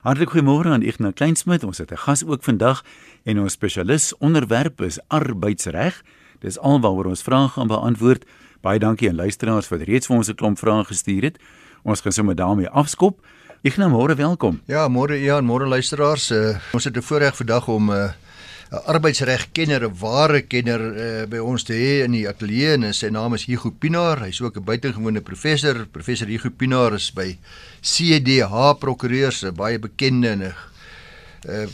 Hartlik goeiemôre aan Ignas Kleinsmid. Ons het 'n gas ook vandag en ons spesialis onderwerp is arbeidsreg. Dis alwaaroor ons vrae gaan beantwoord. Baie dankie aan luisteraars wat reeds vir ons 'n klomp vrae gestuur het. Ons gaan sommer daarmee afskop. Ignas, môre welkom. Ja, môre ja, môre luisteraars. Uh, ons het 'n voorreg vandag om 'n uh, 'n arbeidsregkenner, 'n ware kenner uh, by ons te hê in die ateljee en sy naam is Hugo Pinaar. Hy's ook 'n buitengewone professor. Professor Hugo Pinaar is by CDH Prokureurs, 'n baie bekende en 'n uh,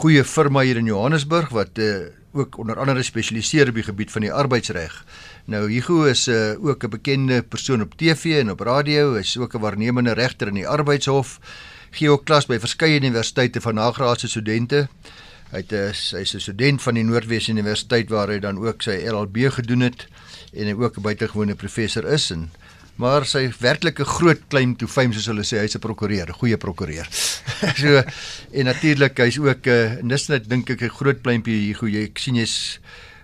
goeie firma hier in Johannesburg wat uh, ook onder andere spesialiseer op die gebied van die arbeidsreg. Nou Hugo is uh, ook 'n bekende persoon op TV en op radio. Hy's ook 'n waarnemende regter in die arbeidshof. Gee ook klas by verskeie universiteite vir nagraadse studente. Hy het hy's 'n student van die Noordwes Universiteit waar hy dan ook sy LLB gedoen het en hy ook 'n buitengewone professor is en maar sy werklike groot claim to fame soos hulle sê hy's 'n prokureur, 'n goeie prokureur. so en natuurlik hy's ook 'n uh, nis net dink ek 'n groot pleintjie hoe jy ek sien jy's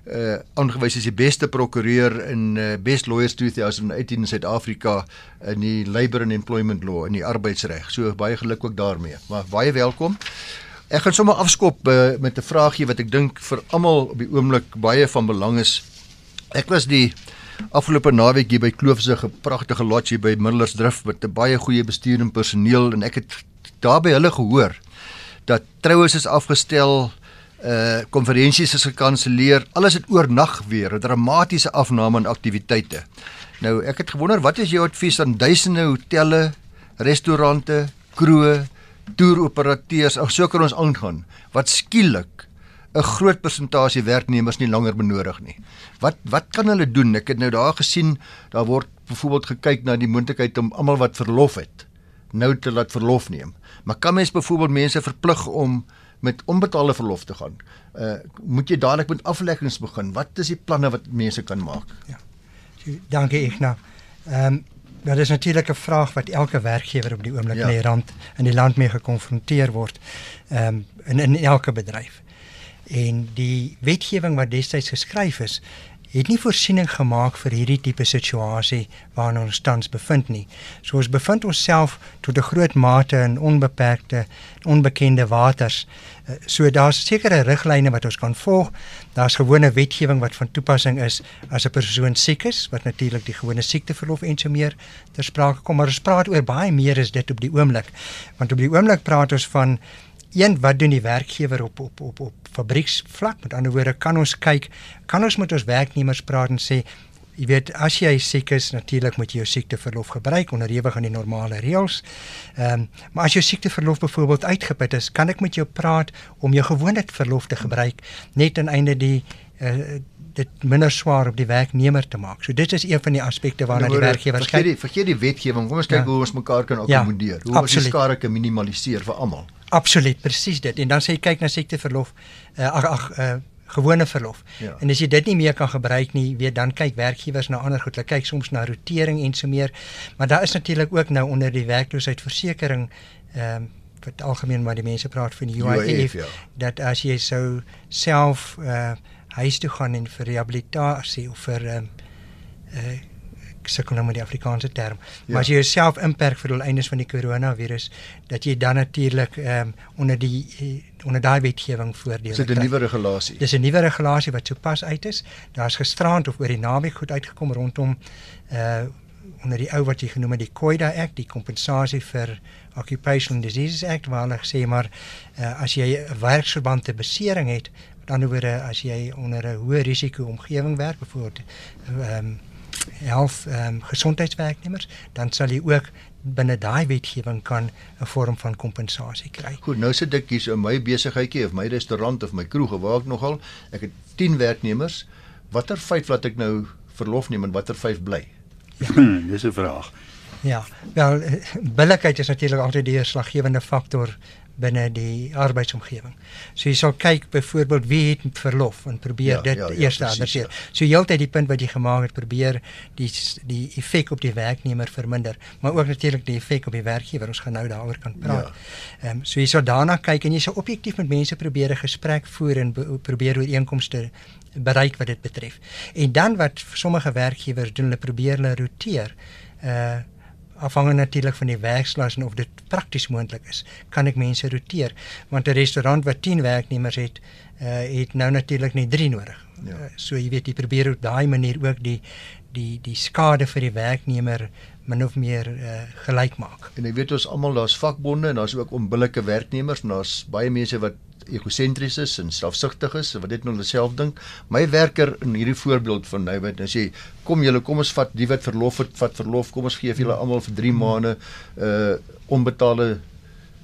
uh aangewys as die beste prokureur in uh, Best Lawyers 2018 in Suid-Afrika in die Labour and Employment Law in die arbeidsreg. So baie geluk ook daarmee. Maar baie welkom. Ek gaan sommer afskop uh, met 'n vraagie wat ek dink vir almal op die oomblik baie van belang is. Ek was die afgelope naweek hier by Kloofse 'n pragtige lodge by Millersdrift met 'n baie goeie bestuur en personeel en ek het daar by hulle gehoor dat troues is afgestel, uh konferensies is gekanselleer, alles het oornag weer, 'n dramatiese afname aan aktiwiteite. Nou ek het gewonder wat is jou advies aan duisende hotelle, restaurante, kroë toeroperateurs, ag so kan ons aangaan wat skielik 'n groot persentasie werknemers nie langer benodig nie. Wat wat kan hulle doen? Ek het nou daar gesien, daar word byvoorbeeld gekyk na die moontlikheid om almal wat verlof het nou te laat verlof neem. Maar kan mens byvoorbeeld mense verplig om met onbetaalde verlof te gaan? Uh moet jy dadelik met afleggings begin? Wat is die planne wat mense kan maak? Ja. Dankie Ignas. Ehm um, dit is natuurlik 'n vraag wat elke werkgewer op die oomblik ja. in die rand in die land mee gekonfronteer word. Ehm um, in in elke bedryf. En die wetgewing wat destyds geskryf is, het nie voorsiening gemaak vir hierdie tipe situasie waarna ons tans bevind nie. So ons bevind onsself tot 'n groot mate in onbeperkte onbekende waters. Eh, so daar's sekere riglyne wat ons kan volg. Daar's gewone wetgewing wat van toepassing is as 'n persoon siek is, wat natuurlik die gewone siekteverlof en so meer ter sprake kom, maar ons praat oor baie meer as dit op die oomblik. Want op die oomblik praat ons van een wat doen die werkgewer op op op op fabrieksvlak met ander woorde kan ons kyk kan ons met ons werknemers praat en sê jy weet as jy siek is natuurlik moet jy jou siekteverlof gebruik onderhewig aan die normale reëls ehm um, maar as jou siekteverlof byvoorbeeld uitgeput is kan ek met jou praat om jou gewone verlof te gebruik net ten einde die uh, dit minder swaar op die werknemer te maak. So dit is een van die aspekte waarna die werkgewers kyk. Vergeet die vergeet die wetgewing. Kom ons kyk ja. hoe ons mekaar kan ja, akkommodeer. Ja, hoe ons die skade kan minimaliseer vir almal. Absoluut, presies dit. En dan sê jy kyk na siekteverlof, uh, ag ag uh, gewone verlof. Ja. En as jy dit nie meer kan gebruik nie, weet dan kyk werkgewers na ander goed. Hulle kyk soms na rotering en so meer. Maar daar is natuurlik ook nou onder die werkloosheidsversekering ehm um, wat algemeen maar die mense praat van die UIF, UIF ja. dat as jy sou self uh huis toe gaan en vir rehabilitasie of vir ehm um, uh sukkel nou met die Afrikaanse term. Ja. Maar as jy jouself inperk vir die eindes van die koronavirus, dat jy dan natuurlik ehm um, onder die eh, onder daai wetgewing voordeel het. Dis 'n nuwe regulasie. Dis 'n nuwe regulasie wat sopas uit is. Daar's gisterand of oor die naweek goed uitgekom rondom uh onder die ou wat jy genoem het die COIDA Act, die kompensasie vir Occupational Diseases Act waar hulle sê maar uh, as jy 'n werksverband te besering het, met ander woorde as jy onder 'n hoë risiko omgewing werk, byvoorbeeld ehm um, health ehm um, gesondheidswerknemers, dan sal jy ook binne daai wetgewing kan 'n vorm van kompensasie kry. Goed, nou sit ek hier so in my besigheidjie of my restaurant of my kroeg waar ek nogal, ek het 10 werknemers. Watter vyf laat ek nou verlof neem en watter vyf bly? Ja. Dis 'n vraag. Ja, wel billikheid is natuurlik altyd die deurslaggewende faktor binne die arbeidsomgewing. So jy sal kyk byvoorbeeld wie het verlof en probeer ja, dit ja, ja, eers adresseer. Ja. So heeltyd die punt wat jy gemaak het probeer die die effek op die werknemer verminder, maar ook natuurlik die effek op die werkgewer. Ons gaan nou daaroor kan praat. Ja. Ehm ja. um, so jy sal daarna kyk en jy sal objektief met mense probeer 'n gesprek voer en probeer ooreenkomste bereik wat dit betref. En dan wat sommige werkgewers doen, hulle probeer hulle roteer. Uh afhangende natuurlik van die werkslaas en of dit prakties moontlik is, kan ek mense roteer. Want 'n restaurant wat 10 werknemers het, uh, het nou natuurlik net 3 nodig. Ja. Uh, so jy weet jy probeer op daai manier ook die die die skade vir die werknemer min of meer uh, gelyk maak. En jy weet ons almal daar's vakbonde en daar's ook onbillike werknemers en daar's baie mense wat egosentries is en selfsugtig is wat net net self dink. My werker in hierdie voorbeeld van wat nou sê kom julle kom ons vat die wat verlof het vat verlof kom ons gee vir julle almal vir 3 maande uh onbetaalde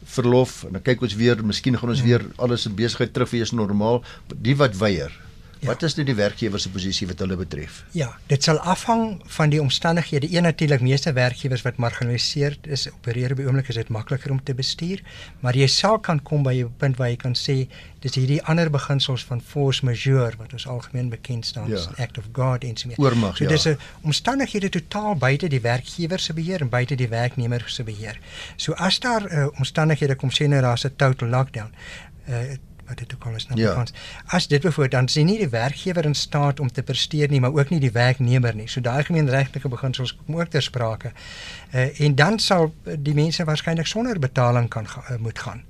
verlof. En dan kyk ons weer miskien gaan ons weer alles in besigheid terugwees normaal. Die wat weier Ja. Wat is nou die werkgewer se posisie wat hulle betref? Ja, dit sal afhang van die omstandighede. Een natuurlik meeste werkgewers wat marginaliseer is, opereer by oomblik is dit makliker om te bestuur, maar jy sal kan kom by 'n punt waar jy kan sê dis hierdie ander beginsels van force majeure wat ons algemeen bekend staan as ja. act of god en so meer. Oormag, so ja. dis 'n omstandighede totaal buite die werkgewer se beheer en buite die werknemer se beheer. So as daar uh, omstandighede kom sê nou daar's 'n total lockdown, uh, wat dit ook al is nou ja. Frans. As dit bevoor dan sien nie die werkgewer in staat om te presteer nie, maar ook nie die werknemer nie. So daai gemeenregtelike beginsels kom ook ter sprake. Uh, en dan sal die mense waarskynlik sonder betaling kan uh, moet gaan.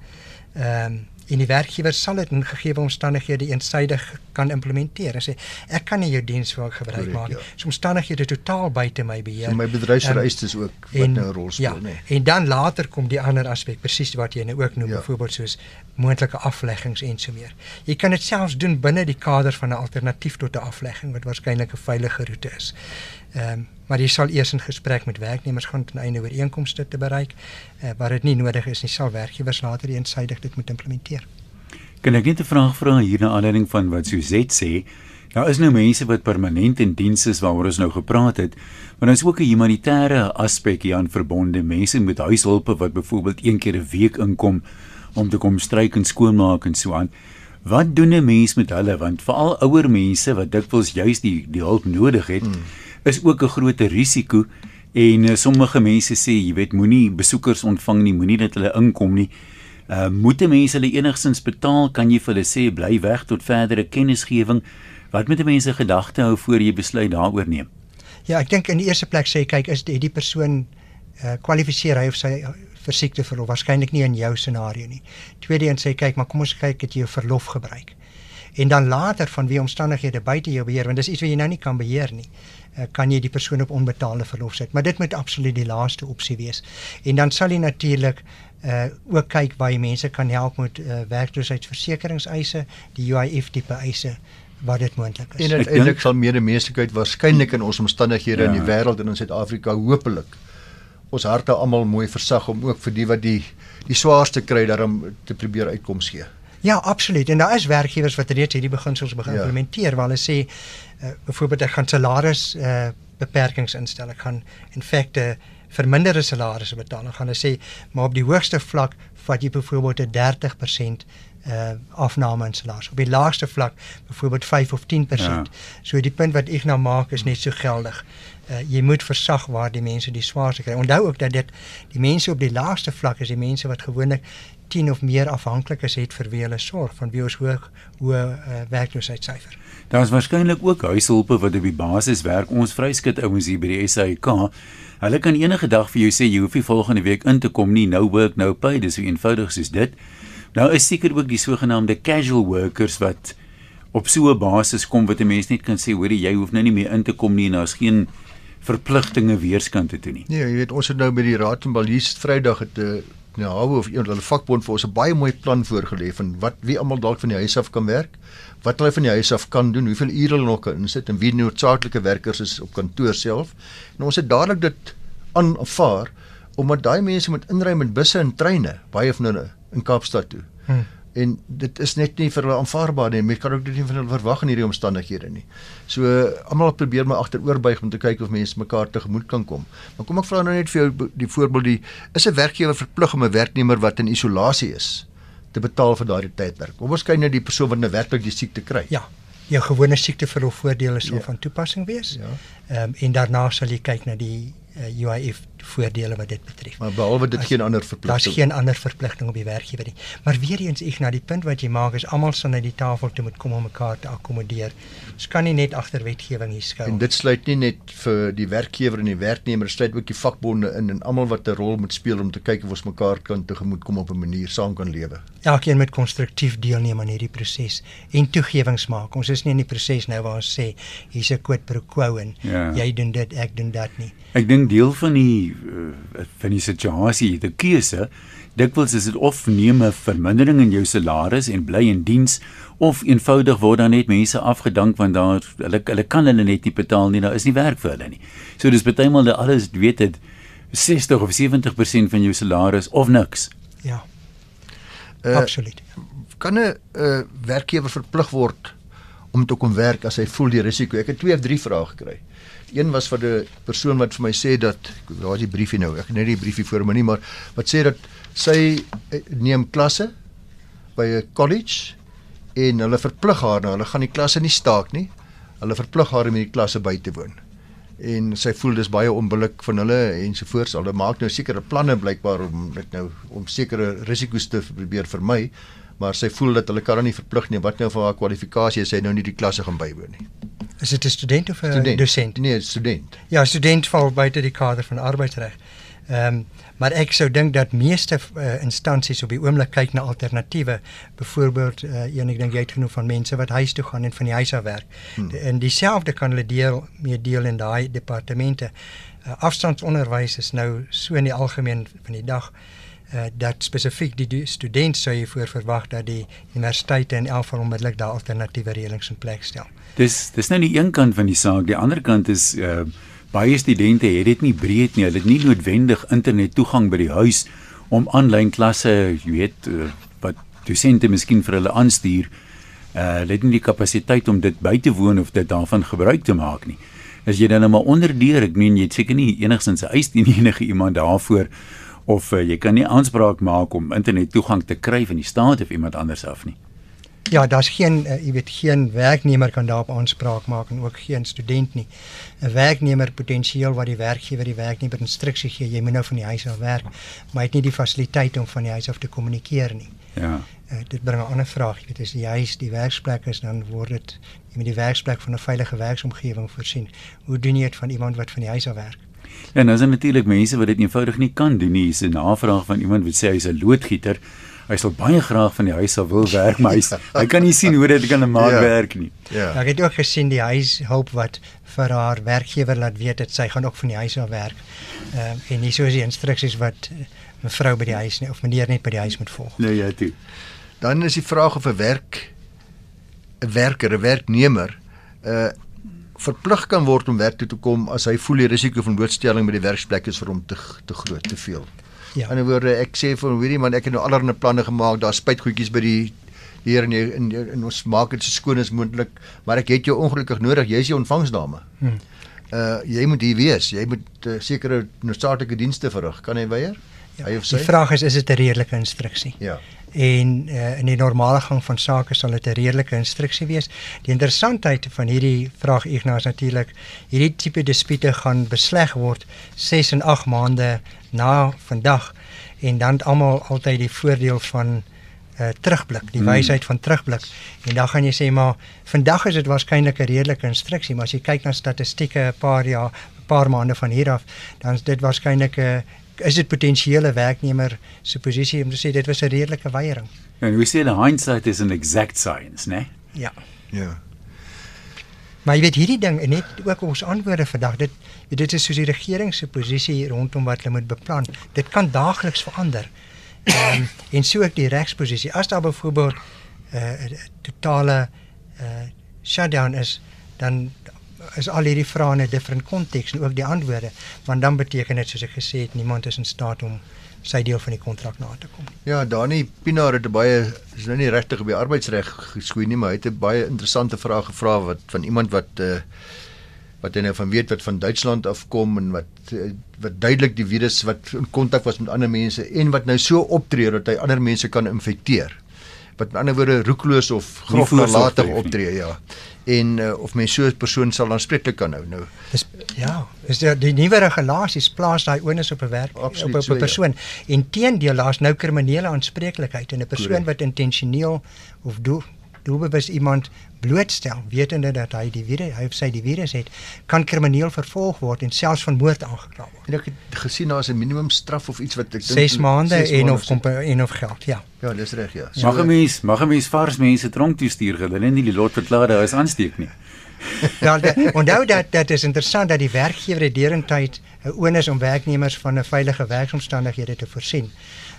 Ehm um, en die werkgewer sal dit in gegee omstandighede eensydig kan implementeer. Sê ek kan nie jou diens vir gebruik maak nie. Ja. So omstandighede totaal buite my beheer. So my bedryfsvereistes um, ook wat nou 'n rol speel, ja, nê. Nee. En dan later kom die ander aspek presies wat jy nou ook noem, ja. byvoorbeeld soos moontlike afleggings en so meer. Jy kan dit selfs doen binne die kader van 'n alternatief tot 'n aflegging wat waarskynlik 'n veilige roete is. Ehm um, maar jy sal eers in gesprek met werknemers gaan ten einde ooreenkomste te bereik. Uh, waar dit nie nodig is nie, sal werkgewers later eensydig dit moet implementeer. Kan ek net 'n vraag vra hier na aanleiding van wat Suzette sê? Daar is nou mense wat permanent in diens is waaroor ons nou gepraat het, maar daar is ook 'n humanitêre aspek hier aan verbonde. Mense met huishulpe wat byvoorbeeld een keer 'n week inkom om te kom stryk en skoonmaak en so aan. Wat doen 'n mens met hulle? Want veral ouer mense wat dikwels juis die die hulp nodig het, hmm. Is ook 'n groot risiko en uh, sommige mense sê, jy weet, moenie besoekers ontvang nie, moenie dat hulle inkom nie. Uh moet mense hulle enigstens betaal? Kan jy vir hulle sê bly weg tot verdere kennisgewing? Wat moet mense gedagte hou voor jy besluit daaroor neem? Ja, ek dink in die eerste plek sê kyk is die, die persoon uh kwalifiseer hy of sy vir siekteverlof waarskynlik nie in jou scenario nie. Tweede een sê kyk, maar kom ons kyk het jy jou verlof gebruik. En dan later van wie omstandighede buite jou beheer want dis iets wat jy nou nie kan beheer nie. Uh, kan jy die persoon op onbetaalde verlof sit, maar dit moet absoluut die laaste opsie wees. En dan sal jy natuurlik uh ook kyk waar jy mense kan help met uh, werkloosheidsversekeringseise, die UIF tipe eise wat dit moontlik is. En uiteindelik sal meer meestelikheid waarskynlik in ons omstandighede ja. in die wêreld en in Suid-Afrika hopelik ons harte almal mooi versag om ook vir die wat die die swaarste kry daarom te probeer uitkoms gee. Ja, absoluut. En daar is werkgewers wat reeds hierdie beginsels begin ja. implementeer waar hulle sê uh, byvoorbeeld ek gaan salaris uh, beperkings instel. Ek gaan in feite verminderde salarisse betaal. Ek gaan hulle sê maar op die hoogste vlak vat jy byvoorbeeld 'n 30% uh afname in salaris. Op die laagste vlak byvoorbeeld 5 of 10%. Ja. So die punt wat ek nou maak is net so geldig uh, jy moet versag waar die mense die swaarste kry. Onthou ook dat dit die mense op die laagste vlak is die mense wat gewoonlik 10 of meer afhanklikes het vir wie hulle sorg van wie ons hoog hoe uh, werkloosheidssyfer. Daar is waarskynlik ook huishulpe wat op die basis werk. Ons vryskut ouens hier by die SAIK. Hulle kan enige dag vir jou sê jy hoef nie volgende week in te kom nie. No work, no pay. Dis so eenvoudig soos dit. Nou is seker ook die sogenaamde casual workers wat op so 'n basis kom wat 'n mens net kan sê, hoorie, jy hoef nou nie meer in te kom nie en daar's geen verpligtinge weerskant te doen nie. Nee, jy weet ons het nou by die Raad van Balies Vrydag het 'n uh, nou of een hulle vakbond vir ons 'n baie mooi plan voorgelê van wat wie almal dalk van die huis af kan werk, wat hulle van die huis af kan doen, hoeveel ure hulle nog kan insit en wie noodsaaklike werkers is op kantoor self. En ons het dadelik dit aanvaar omdat daai mense moet inry met busse en treine baie van hulle in Kaapstad toe. Hmm en dit is net nie vir hulle aanvaarbaar nie. Mens kan ook dit nie van hulle verwag in hierdie omstandighede nie. So almal probeer maar agteroorbuig om te kyk of mense mekaar tegemoet kan kom. Maar kom ek vra nou net vir jou die voorbeeld die is 'n werkgewer verplig om 'n werknemer wat in isolasie is te betaal vir daardie tydperk. Kom ons kyk net die persoon wat nou werklik die siekte kry. Ja. Jou gewone siekteverlof voordele sal ja. van toepassing wees. Ja. Ehm um, en daarna sal jy kyk na die uh, UIF voordele wat dit betref. Maar behalwe dit As, geen ander verpligting. Daar's geen ander verpligting op die werkgewer nie. Maar weer eens ek na die punt wat jy maak is almal sal na die tafel toe moet kom om mekaar te akkommodeer. Ons kan nie net agter wetgewing hier skuil. En dit sluit nie net vir die werkgewer en die werknemer, sluit ook die vakbonde in en almal wat 'n rol moet speel om te kyk of ons mekaar kan tegemoet kom op 'n manier saam kan lewe. Elkeen moet konstruktief deelneem aan hierdie proses en toegewings maak. Ons is nie in die proses nou waar ons sê hier's 'n quid pro quo en ja. jy doen dit, ek doen dat nie. Ek dink deel van die uh, van die situasie, die keuse, dikwels is dit of neem 'n vermindering in jou salaris en bly in diens of eenvoudig word dan net mense afgedank want daar hulle hulle kan hulle net nie betaal nie, daar is nie werk vir hulle nie. So dis baie maal dat alles weet dit 60 of 70% van jou salaris of niks. Ja. Uh, Absoluut. Kan 'n uh, werkgewer verplig word om te kom werk as hy voel die risiko? Ek het twee of drie vrae gekry. Een was vir 'n persoon wat vir my sê dat waar is die briefie nou? Ek het net die briefie voor my nie, maar wat sê dat sy eh, neem klasse by 'n college en hulle verplig haar nou, hulle gaan die klasse nie staak nie. Hulle verplig haar om in die klasse by te woon. En sy voel dis baie onbillik van hulle ensovoorts. Hulle maak nou sekere planne blykbaar om dit nou om sekere risiko's te probeer vermy, maar sy voel dat hulle kan haar nie verplig nie wat nou vir haar kwalifikasie is sy nou nie die klasse gaan bywoon nie. Is dit 'n student of 'n dosent? Nee, student. Ja, student val buite die kader van arbeidsreg. Ehm um, maar ek sou dink dat meeste uh, instansies op die oomblik kyk na alternatiewe. Byvoorbeeld uh, een ek dink jy het genoeg van mense wat huis toe gaan en van die huis af werk. Hmm. De, en dieselfde kan hulle deel mee deel in daai departemente. Uh, afstandsonderwys is nou so in die algemeen van die dag uh, dat spesifiek die, student sou jy voor verwag dat die universiteite in elk geval onmiddellik daai alternatiewe reëlings in plek stel. Dis dis nou die een kant van die saak, die ander kant is uh baie studente het dit nie breed nie. Hulle het nie noodwendig internet toegang by die huis om aanlyn klasse, jy weet, uh, wat dosente miskien vir hulle aanstuur. Uh hulle het nie die kapasiteit om dit by te woon of dit daarvan gebruik te maak nie. As jy dan nou maar onderdeur, ek meen jy het seker nie enigsins 'n eis teen enige iemand daarvoor of uh, jy kan nie aanspraak maak om internet toegang te kry van die staat of iemand anders af nie. Ja, daar's geen uh, jy weet geen werknemer kan daarop aanspraak maak en ook geen student nie. 'n Werknemer potensieel wat die werkgewer die werknemer instruksie gee, jy moet nou van die huis af werk, maar hy het nie die fasiliteite om van die huis af te kommunikeer nie. Ja. Uh, dit bring 'n ander vraag, jy weet as die huis die werksplek is, dan word dit jy moet die werksplek van 'n veilige werksomgewing voorsien. Hoe doen jy dit van iemand wat van die huis af werk? Ja, nou is daar natuurlik mense wat dit eenvoudig nie kan doen nie. Hier's 'n navraag van iemand wat sê hy's 'n loodgieter. Hy sal baie graag van die huis af wil werk, maar hy's hy kan nie sien hoe dit kan maak ja. werk nie. Ja. Ek het ook gesien die huis hulp wat vir haar werkgewer laat weet dat sy gaan ook van die huis af werk. Ehm uh, en nie soos die instruksies wat mevrou by die huis nie of meneer net by die huis moet volg. Nee, ja, toe. Dan is die vraag of 'n werk 'n werker, 'n werknemer uh verplig kan word om werk toe te kom as hy voel die risiko van blootstelling by die werksplek is vir hom te te groot te veel. Ja. In 'n woorde ek sê vir hierdie man ek het nou allerlei planne gemaak, daar spuit goedjies by die hier en jy in, in ons maak dit so skoon as moontlik, maar ek het jou ongelukkig nodig, jy is die ontvangsdame. Hmm. Uh jy moet hier wees, jy moet uh, sekere noodsaaklike dienste verrig. Kan hy weier? Ja. Hy of sy? Die vraag is is dit 'n redelike instruksie? Ja en uh, in die normale gang van sake sal dit 'n redelike instruksie wees. Die interessantheid van hierdie vraag Ignas natuurlik, hierdie tipe dispute gaan besleg word 6 en 8 maande na vandag en dan almal altyd die voordeel van uh, terugblik, die hmm. wysheid van terugblik. En dan gaan jy sê maar vandag is dit waarskynlik 'n redelike instruksie, maar as jy kyk na statistieke 'n paar jaar, 'n paar maande van hier af, dan is dit waarskynlik 'n is dit potensiële werknemer se posisie om te sê dit was 'n redelike weiering. En we say the hindsight is an exact science, né? Ja. Ja. Maar jy weet hierdie ding en net ook ons antwoorde vandag dit dit is soos die regering se posisie rondom wat hulle moet beplan. Dit kan daagliks verander. Um, en so ook die regsposisie. As daar byvoorbeeld 'n uh, totale uh, shutdown is, dan is al hierdie vrae in 'n different konteks en ook die antwoorde, want dan beteken dit soos ek gesê het, niemand is in staat om sy deel van die kontrak na te kom. Ja, Dani Pinaar het baie is nou nie regtig op die arbeidsreg geskoei nie, maar hy het 'n baie interessante vraag gevra wat van iemand wat uh wat nou van weet wat van Duitsland afkom en wat uh, wat duidelik die virus wat in kontak was met ander mense en wat nou so optree dat hy ander mense kan infekteer. Wat met ander woorde roekloos of grof nalatig optree ja en uh, of mens so 'n persoon sal aanspreeklik kan hou nou dis ja is die, die nuwe regulasies plaas daai onus op 'n werk Absoluut op 'n so, persoon ja. en teendeel daar's nou kriminele aanspreeklikheid en 'n persoon Correct. wat intentioneel of doel doelbewus iemand blootstel wetende dat hy die virus hy of sy die virus het kan krimineel vervolg word en selfs van moord aangekla word. En ek het gesien daar is 'n minimum straf of iets wat ek dink 6 maande en of kom en of geld, ja. Ja, dis reg, ja. So, mag 'n mens, mag 'n mens vars mense tronk toe stuur hulle nie die lot verklaar daar is aansteek nie. ja, onthou dat dit is interessant dat die werkgewer derentyd 'n onus om werknemers van 'n veilige werksomstandighede te voorsien.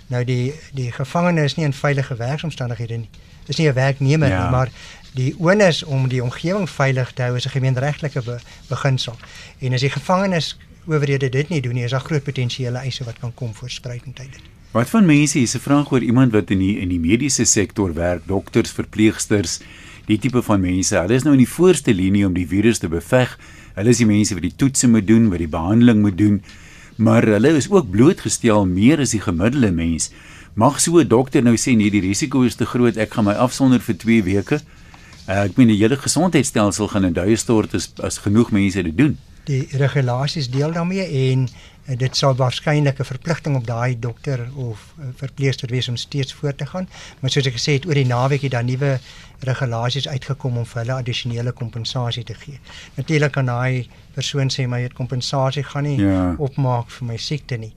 Nou die die gevangene is nie in veilige werksomstandighede nie. Dis nie 'n werknemer ja. nie, maar die onus om die omgewing veilig te hou is 'n gemeenregtelike be, beginsel. En as die gevangenes owerhede dit nie doen nie, is daar groot potensiële eise wat kan kom voor spreidingtyd. Wat van mense is 'n vraag oor iemand wat in die in die mediese sektor werk, dokters, verpleegsters, die tipe van mense. Hulle is nou in die voorste linie om die virus te beveg. Hulle is die mense wat die toetse moet doen, wat die behandeling moet doen, maar hulle is ook blootgestel meer as die gemiddelde mens. Mag so 'n dokter nou sê nee, die risiko is te groot, ek gaan my afsonder vir 2 weke? Uh, ek meen die hele gesondheidstelsel gaan in duie stort as as genoeg mense dit doen. Die regulasies deel daarmee en uh, dit sal waarskynlik 'n verpligting op daai dokter of uh, verpleegster wees om steeds voort te gaan. Maar soos ek gesê het oor die naweek het daar nuwe regulasies uitgekom om vir hulle addisionele kompensasie te gee. Natuurlik kan daai persoon sê my het kompensasie gaan nie ja. opmaak vir my siekte nie.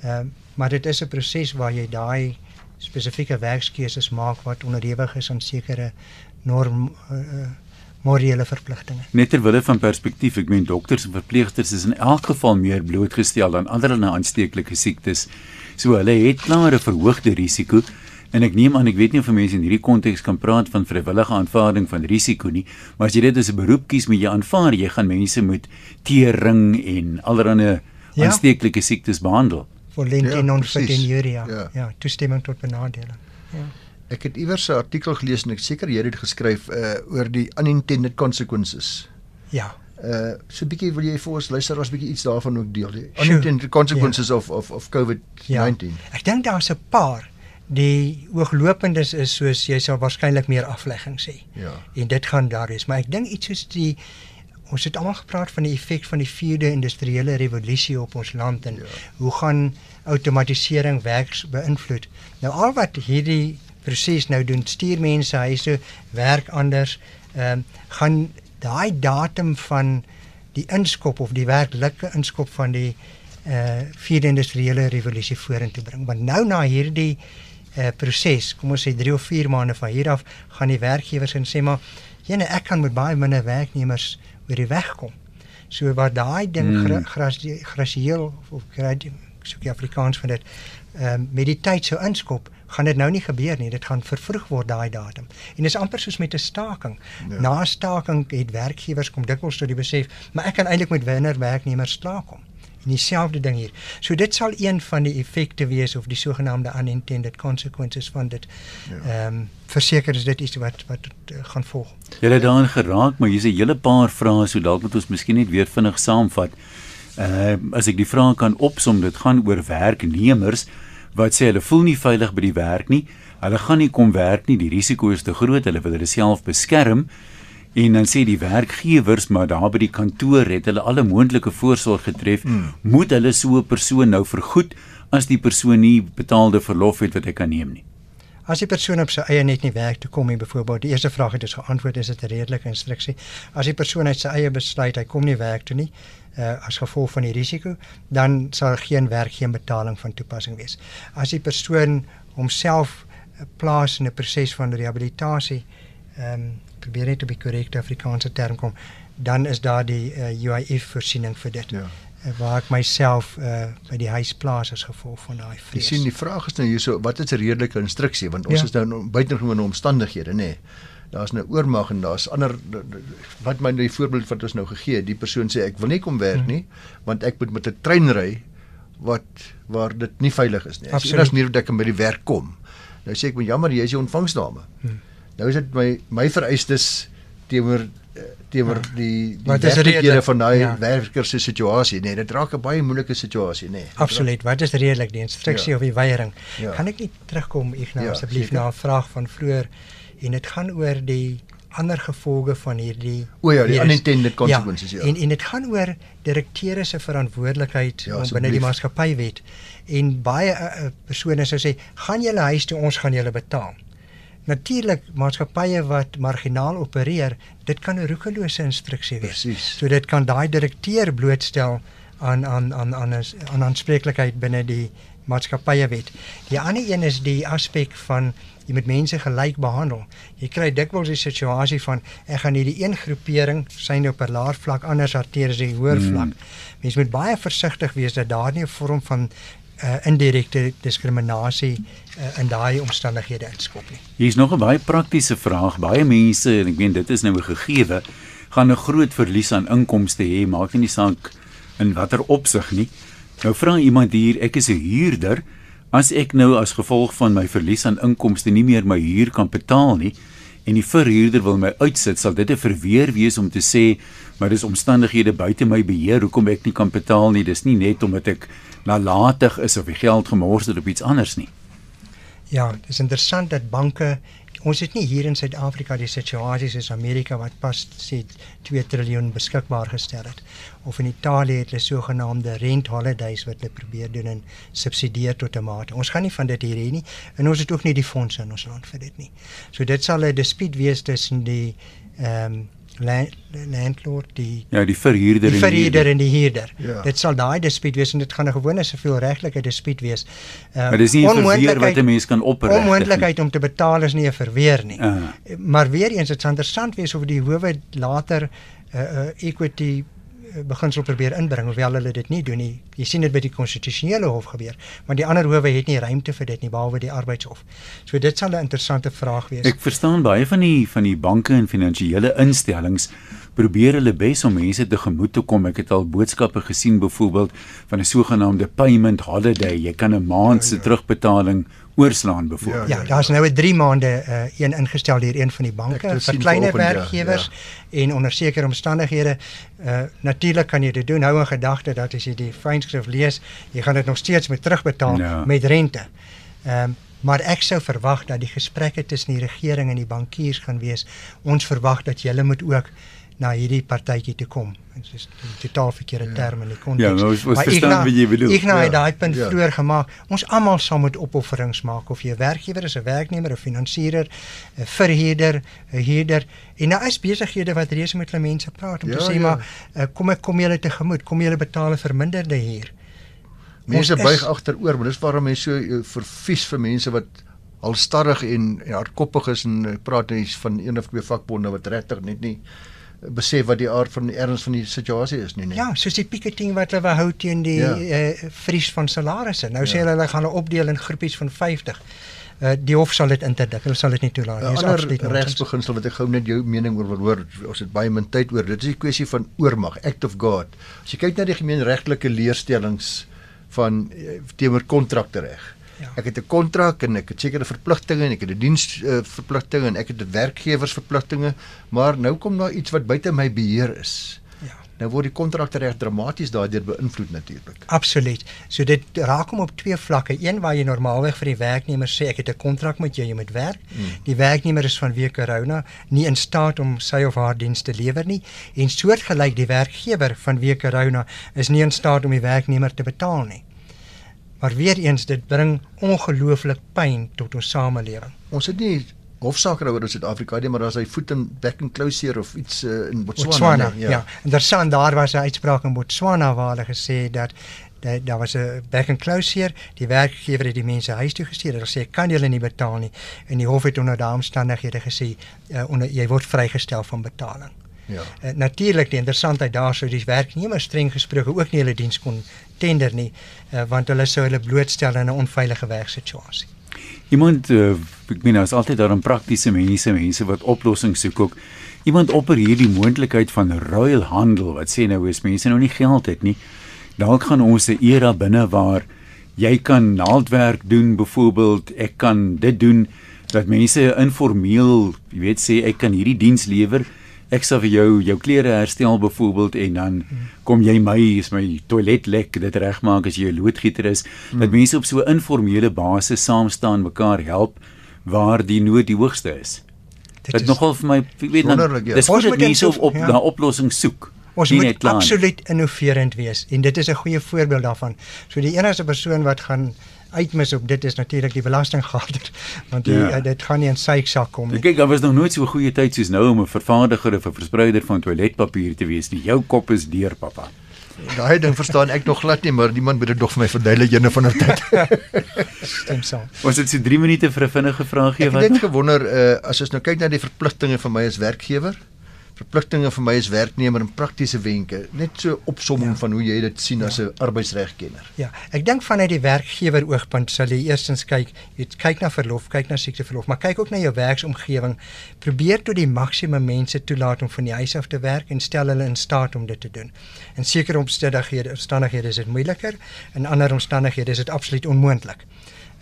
Ehm uh, maar dit is 'n proses waar jy daai spesifieke werkskeuses maak wat onderhewig is aan sekere norm uh, morele verpligtinge. Net terwyl van perspektief, ek meen dokters en verpleegsters is in elk geval meer blootgestel aan ander aansteeklike siektes. So hulle het klare verhoogde risiko en ek neem aan ek weet nie of mense in hierdie konteks kan praat van vrywillige aanvaarding van risiko nie, maar as jy dit as 'n beroep kies, moet jy aanvaar jy gaan mense moet teering en allerlei ja. aansteeklike siektes behandel. Volente ja, non fetenuria. Ja. ja, toestemming tot benadeling. Ja. Ek het iewers 'n artikel gelees en ek seker jy het dit geskryf uh oor die unintended consequences. Ja. Uh so 'n bietjie wil jy vir ons luister as 'n bietjie iets daarvan ook deel. Die unintended consequences ja. of of of COVID-19. Ja. Ek dink daar's 'n paar die oogloopendes is soos jy sal waarskynlik meer aflegging sê. Ja. En dit gaan daar is, maar ek dink iets soos die ons het almal gepraat van die effek van die vierde industriële revolusie op ons land en ja. hoe gaan outomatisering werks beïnvloed. Nou al wat hierdie proses nou doen stuur mense huise werk anders ehm um, gaan daai datum van die inskop of die werklike inskop van die eh uh, vierde industriële revolusie vorentoe bring want nou na hierdie eh uh, proses kom ons sê 3 of 4 maande van hier af gaan die werkgewers en sê maar jene ek kan met baie minder werknemers oor die weg kom so wat daai ding mm. gras grasieel of kry soek die Afrikaans van dit ehm um, met die tyd sou inskop gaan dit nou nie gebeur nie. Dit gaan vervroeg word daai datum. En dit is amper soos met 'n staking. Ja. Na staking het werkgewers kom dikwels tot die besef, maar ek kan eintlik met wenner werknemers klaarkom. En dieselfde ding hier. So dit sal een van die effekte wees of die sogenaamde unintended consequences van dit. Ehm ja. um, verseker is dit iets wat wat uh, gaan volg. Jy het daarin geraak, maar hier's 'n hele paar vrae, so dalk moet ons miskien net weer vinnig saamvat. Uh as ek die vrae kan opsom, dit gaan oor werknemers wat sê hulle voel nie veilig by die werk nie. Hulle gaan nie kom werk nie, die risiko is te groot, hulle wil hulle self beskerm. En dan sê die werkgewers maar daar by die kantoor het hulle alle moontlike voorsorg getref, hmm. moet hulle so 'n persoon nou vergoed as die persoon nie betaalde verlof het wat hy kan neem nie. As die persoon op sy eie net nie werk toe kom nie, byvoorbeeld, die eerste vraag het ons geantwoord, is dit 'n redelike instruksie. As die persoon uit sy eie besluit hy kom nie werk toe nie, uh, as gevolg van die risiko, dan sal geen werk geen betaling van toepassing wees. As die persoon homself uh, plaas in 'n proses van rehabilitasie, ehm um, probeer net op die korrekte Afrikaanse term kom, dan is daar die uh, eh, UIF voorsiening vir dit. Ja waar ek myself uh by die huis plaas as gevolg van daai vrees. Jy sien die vraag is nou hierso wat is 'n redelike instruksie want ons ja. is nou in buitengewone omstandighede nê. Nee daar's nou oormag en daar's ander wat my die voorbeeld wat ons nou gegee het die persoon sê ek wil nie kom werk nie want ek moet met 'n trein ry wat waar dit nie veilig is nie as jy nie dat ek by die werk kom nou sê ek maar jammer jy is die ontvangsdame hmm. Nou is dit my my vereistes teenoor teenoor ja. die die werklikhede van daai ja. werkers se situasie nê. Nee, dit raak 'n baie moeilike situasie nê. Nee. Absoluut. Wat is redelik die instruksie ja. of die weiering? Ja. Kan ek nie terugkom ek nou ja, asseblief na 'n vraag van vroeër en dit gaan oor die ander gevolge van hierdie O ja, die unintended consequences ja. ja. En en dit gaan oor direkteure se verantwoordelikheid ja, binne die maatskappywet en baie uh, persone sou sê gaan julle huis toe ons gaan julle betaal. Natuurlik maatskappye wat marginaal opereer, dit kan 'n roekelose instruksie wees. Precies. So dit kan daai direkteur blootstel aan aan aan aan 'n aan aanspreeklikheid binne die maatskappywet. Die ander een is die aspek van jy moet mense gelyk behandel. Jy kry dikwels die situasie van ek gaan hierdie een groepering syne op 'n laer vlak anders hanteer as die hoër vlak. Hmm. Mense moet baie versigtig wees dat daar nie 'n vorm van uh, indirekte diskriminasie uh, in daai omstandighede inskop nie. Hier's nog 'n baie praktiese vraag. Baie mense en ek meen dit is nou 'n gegewe gaan 'n groot verlies aan inkomste hê, maak nie saak in watter opsig nie. Nou vra iemand hier, ek is 'n huurder, as ek nou as gevolg van my verlies aan inkomste nie meer my huur kan betaal nie en die verhuurder wil my uitsit, sal dit 'n verweer wees om te sê maar dis omstandighede buite my beheer hoekom ek nie kan betaal nie. Dis nie net omdat ek nalatig is of die geld gemors het op iets anders nie. Ja, dit is interessant dat banke ons het nie hier in Suid-Afrika die situasie soos Amerika wat pas sê 2 trilljoen beskikbaar gestel het of in Italië het hulle sogenaamde rent holidays wat hulle probeer doen en subsidieer tot 'n mate. Ons gaan nie van dit hier hê nie en ons het ook nie die fondse in ons land vir dit nie. So dit sal 'n dispuut wees tussen die ehm um, landlord die ja die verhuurder die verhuurder en die huurder. Ja. Dit sal daai dispuut wees en dit gaan 'n gewone soveel reglike dispuut wees. Uh, maar dis nie 'n verweer wat 'n mens kan opreg. Onmoontlikheid om te betaal is nie 'n verweer nie. Uh. Maar weer eens dit sal interessant wees of die howe later 'n uh, uh, equity beginsel probeer inbring hoewel hulle dit nie doen nie. Jy sien dit by die konstitusionele hof gebeur, maar die ander howe het nie ruimte vir dit nie behalwe die arbeidshof. So dit sal 'n interessante vraag wees. Ek verstaan baie van die van die banke en finansiële instellings probeer hulle bes om mense te gemoed te kom. Ek het al boodskappe gesien byvoorbeeld van 'n sogenaamde payment holiday. Jy kan 'n maand se ja, ja. terugbetaling oorslaan byvoorbeeld. Ja, ja daar's nou 'n 3 maande uh, een ingestel deur een van die banke vir kleiner werkgewers ja, ja. en onder sekere omstandighede. Uh natuurlik kan jy dit doen. Hou in gedagte dat as jy die fynskrif lees, jy gaan dit nog steeds moet terugbetaal ja. met rente. Ehm um, maar ek sou verwag dat die gesprekke tussen die regering en die bankiers gaan wees. Ons verwag dat julle moet ook na hierdie partytjie te kom. Dit is 'n totaal verkeerde ja. term in die konteks. Ja, nou ons verstaan wat jy bedoel. Ek nou het ja. daai punt ja. vroeër gemaak. Ons almal sal moet opofferings maak of jy 'n werkgewer is, 'n werknemer, 'n finansierer, 'n verhuurder, 'n huurder. En nou is besighede wat reeds met hulle mense praat om ja, te sê ja. maar uh, kom ek kom julle tegemoet, kom julle betaal 'n verminderde huur. Mense buig agteroor, maar dis waarom mense so uh, vervies vir mense wat al starrig en, hardkoppig is en uh, praat net van een of twee vakbonde wat regtig net nie besef wat die aard van die erns van die situasie is nie nie. Ja, soos die picketing wat hulle hou teen die ja. uh, vries van salarisse. Nou ja. sê hulle hulle gaan hulle opdeel in groepies van 50. Uh, eh, die hof sal dit interdik. Hulle sal dit nie toelaat nie. Dis absoluut regsbeginsel wat ek gou net jou mening oor wil hoor. Ons het baie min tyd oor. Dit is 'n kwessie van oormag, act of God. As jy kyk na die gemeenregtelike leerstellings van uh, teenoor kontrakterreg. Ja. Ek het 'n kontrak en ek het sekere verpligtinge en ek het 'n diensverpligtinge uh, en ek het 'n werkgewersverpligtinge, maar nou kom daar iets wat buite my beheer is. Ja. Nou word die kontrakte reg dramaties daardeur beïnvloed natuurlik. Absoluut. So dit raak hom op twee vlakke. Een waar jy normaalweg vir die werknemer sê ek het 'n kontrak met jou, jy moet werk. Hmm. Die werknemer is vanweë corona nie in staat om sy of haar dienste te lewer nie en soortgelyk die werkgewer vanweë corona is nie in staat om die werknemer te betaal nie. Maar weer eens dit bring ongelooflik pyn tot ons samelewing. Ons het nie hofsaake oor in Suid-Afrika nie, maar daar's hy voet in back and closure of iets uh, in Botswana. Botswana nee, ja. ja. En daar was 'n uitspraak in Botswana waar hulle gesê dat dat daar was 'n back and closure, die werkgewer het die mense huis toe gestuur. Hulle sê kan julle nie betaal nie en die hof het onder daardie omstandighede gesê uh, onder, jy word vrygestel van betaling. Ja. Uh, Natuurlik die interessantheid daarso dis werknemer streng gesproke ook nie hulle diens kon tender nie uh, want hulle sou hulle blootstel aan 'n onveilige werksituasie. Iemand uh, ek meen nou is altyd daar 'n praktiese mense mense wat oplossings soek ook. Iemand opper hierdie moontlikheid van ruil handel wat sê nou is mense nou nie geld het nie. Dalk gaan ons 'n era binne waar jy kan naaldwerk doen byvoorbeeld ek kan dit doen dat mense informeel jy weet sê ek kan hierdie diens lewer ek sal vir jou jou klere herstel byvoorbeeld en dan kom jy my is my toilet lek dit regmaak as jy 'n loodgieter is hmm. dat mense op so 'n informele basis saam staan mekaar help waar die nood die hoogste is dit is nogal vir my weet dan ja. dis ons moet mense op, op ja. na oplossings soek Ons moet absoluut innoverend wees en dit is 'n goeie voorbeeld daarvan. So die enigste persoon wat gaan uitmis op dit is natuurlik die belastinggader want die, ja. dit gaan nie in sy sak kom nie. Kyk, daar was nog nooit so 'n goeie tyd soos nou om 'n vervaardiger of 'n verspreider van toiletpapier te wees nie. Jou kop is deur, pappa. Daai ding verstaan ek nog glad nie, maar niemand moet dit nog vir my verduidelik ene van 'n tyd. Stem saam. Was dit so 3 minute vir 'n vinnige vraagie wat? Ek het net gewonder uh, as ons nou kyk na die verpligtinge van my as werkgewer verpligtinge vir my as werknemer en praktiese wenke net so opsomming ja. van hoe jy dit sien ja. as 'n arbeidsregkenner. Ja, ek dink vanuit die werkgewer oogpunt sal jy eerstens kyk, jy kyk na verlof, kyk na siekteverlof, maar kyk ook na jou werksomgewing. Probeer tot die maksimum mense toelaat om van die huis af te werk en stel hulle in staat om dit te doen. In sekere omstandighede, omstandighede is dit moeiliker, in ander omstandighede is dit absoluut onmoontlik.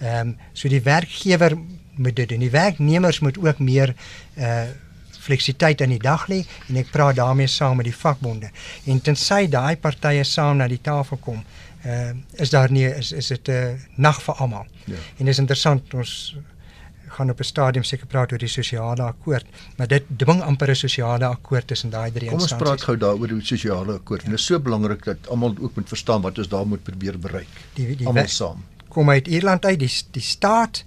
Ehm um, so die werkgewer moet dit doen. Die werknemers moet ook meer uh fleksibiliteit in die dag lê en ek praat daarmee saam met die vakbonde. En tensy daai partye saam na die tafel kom, uh, is daar nie is is dit 'n uh, nag vir almal. Ja. En dis interessant ons gaan op 'n stadium seker praat oor die sosiale akkoord, maar dit dwing amper 'n sosiale akkoord tussen daai drie instansies. Kom ons praat gou daaroor die sosiale akkoord. Ja. Dit is so belangrik dat almal ook moet verstaan wat ons daar moet probeer bereik. Die die almal saam. Kom uit Ierland uit, die die staat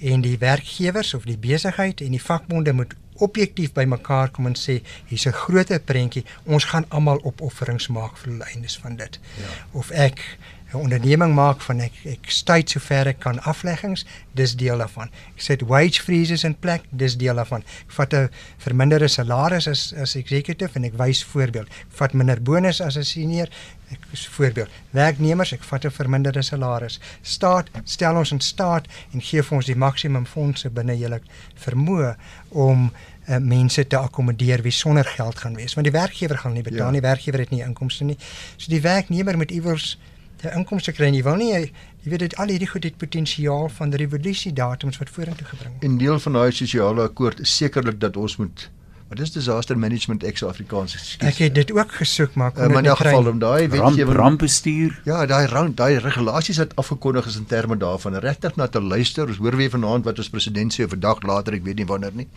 en die werkgewers of die besigheid en die vakbonde moet objektief bymekaar kom en sê hier's 'n groter prentjie ons gaan almal opofferings maak vir die eindes van dit ja. of ek 'n onderneming maak van ek ek stay so ver ek kan afleggings dis deel daarvan. Ek sê wage freezes in plek dis deel daarvan. Ek vat 'n verminderde salaris as as executive en ek wys voorbeeld. Ek vat minder bonus as 'n senior ek is voorbeeld. Werknemers ek vat 'n verminderde salaris. Staat stel ons in staat en gee vir ons die maksimum fondse binne julle vermoë om uh, mense te akkommodeer wie sonder geld gaan wees. Want die werkgewer gaan nie betaal ja. nie werkgewer het nie inkomste nie. So die werknemer moet iewers die inkomste kry nie wil nie jy weet dit al hierdie goed het potensiaal van revolusie datums wat vorentoe gebring word 'n deel van daai sosiale akkoord is sekerlik dat ons moet Maar dis disaster management so Afrikaans skiet. Ek het dit ook gesoek maar kon uh, in geval om daai wetgewing rampbestuur. Ja, daai rand daai regulasies wat afgekondig is in terme daarvan regtig na te luister. Ons hoor weer vanaand wat ons president sê vir dag later, ek weet nie wanneer nie.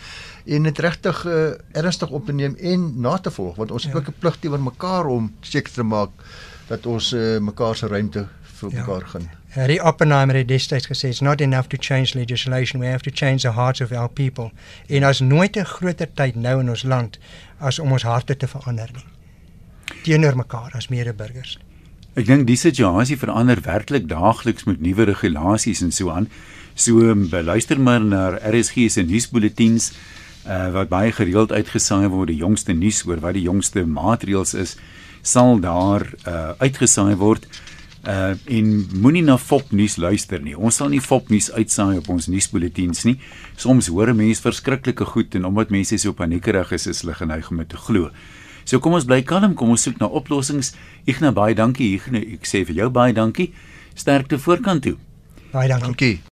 En dit regtig uh, ernstig op te neem en na te volg want ons ja. het ook 'n plig teenoor mekaar om seker te maak dat ons uh, mekaar se ruimte vir ja. mekaar gaan. Harry Oppenheimer het destyds gesê it's not enough to change legislation we have to change the hearts of our people. En as nooit 'n groter tyd nou in ons land as om ons harte te verander nie. Teenoor mekaar as medeburgers. Ek dink die situasie verander werklik daagliks met nuwe regulasies en so aan. So beluister maar na RSG se nuusbulletins uh, wat baie gereeld uitgesaai word die jongste nuus oor wat die jongste maatreëls is sal daar uh, uitgesaai word uh en moenie na fopnuus luister nie. Ons sal nie fopnuus uitsaai op ons nuusbulletins nie. Soms hoor 'n mens verskriklike goed en omdat mense so paniekerig is, is hulle geneig om dit te glo. So kom ons bly kalm, kom ons soek na oplossings. Ignas baie dankie Ignas. Ek sê vir jou baie dankie. Sterkte voorkant toe. Baie dankie. dankie.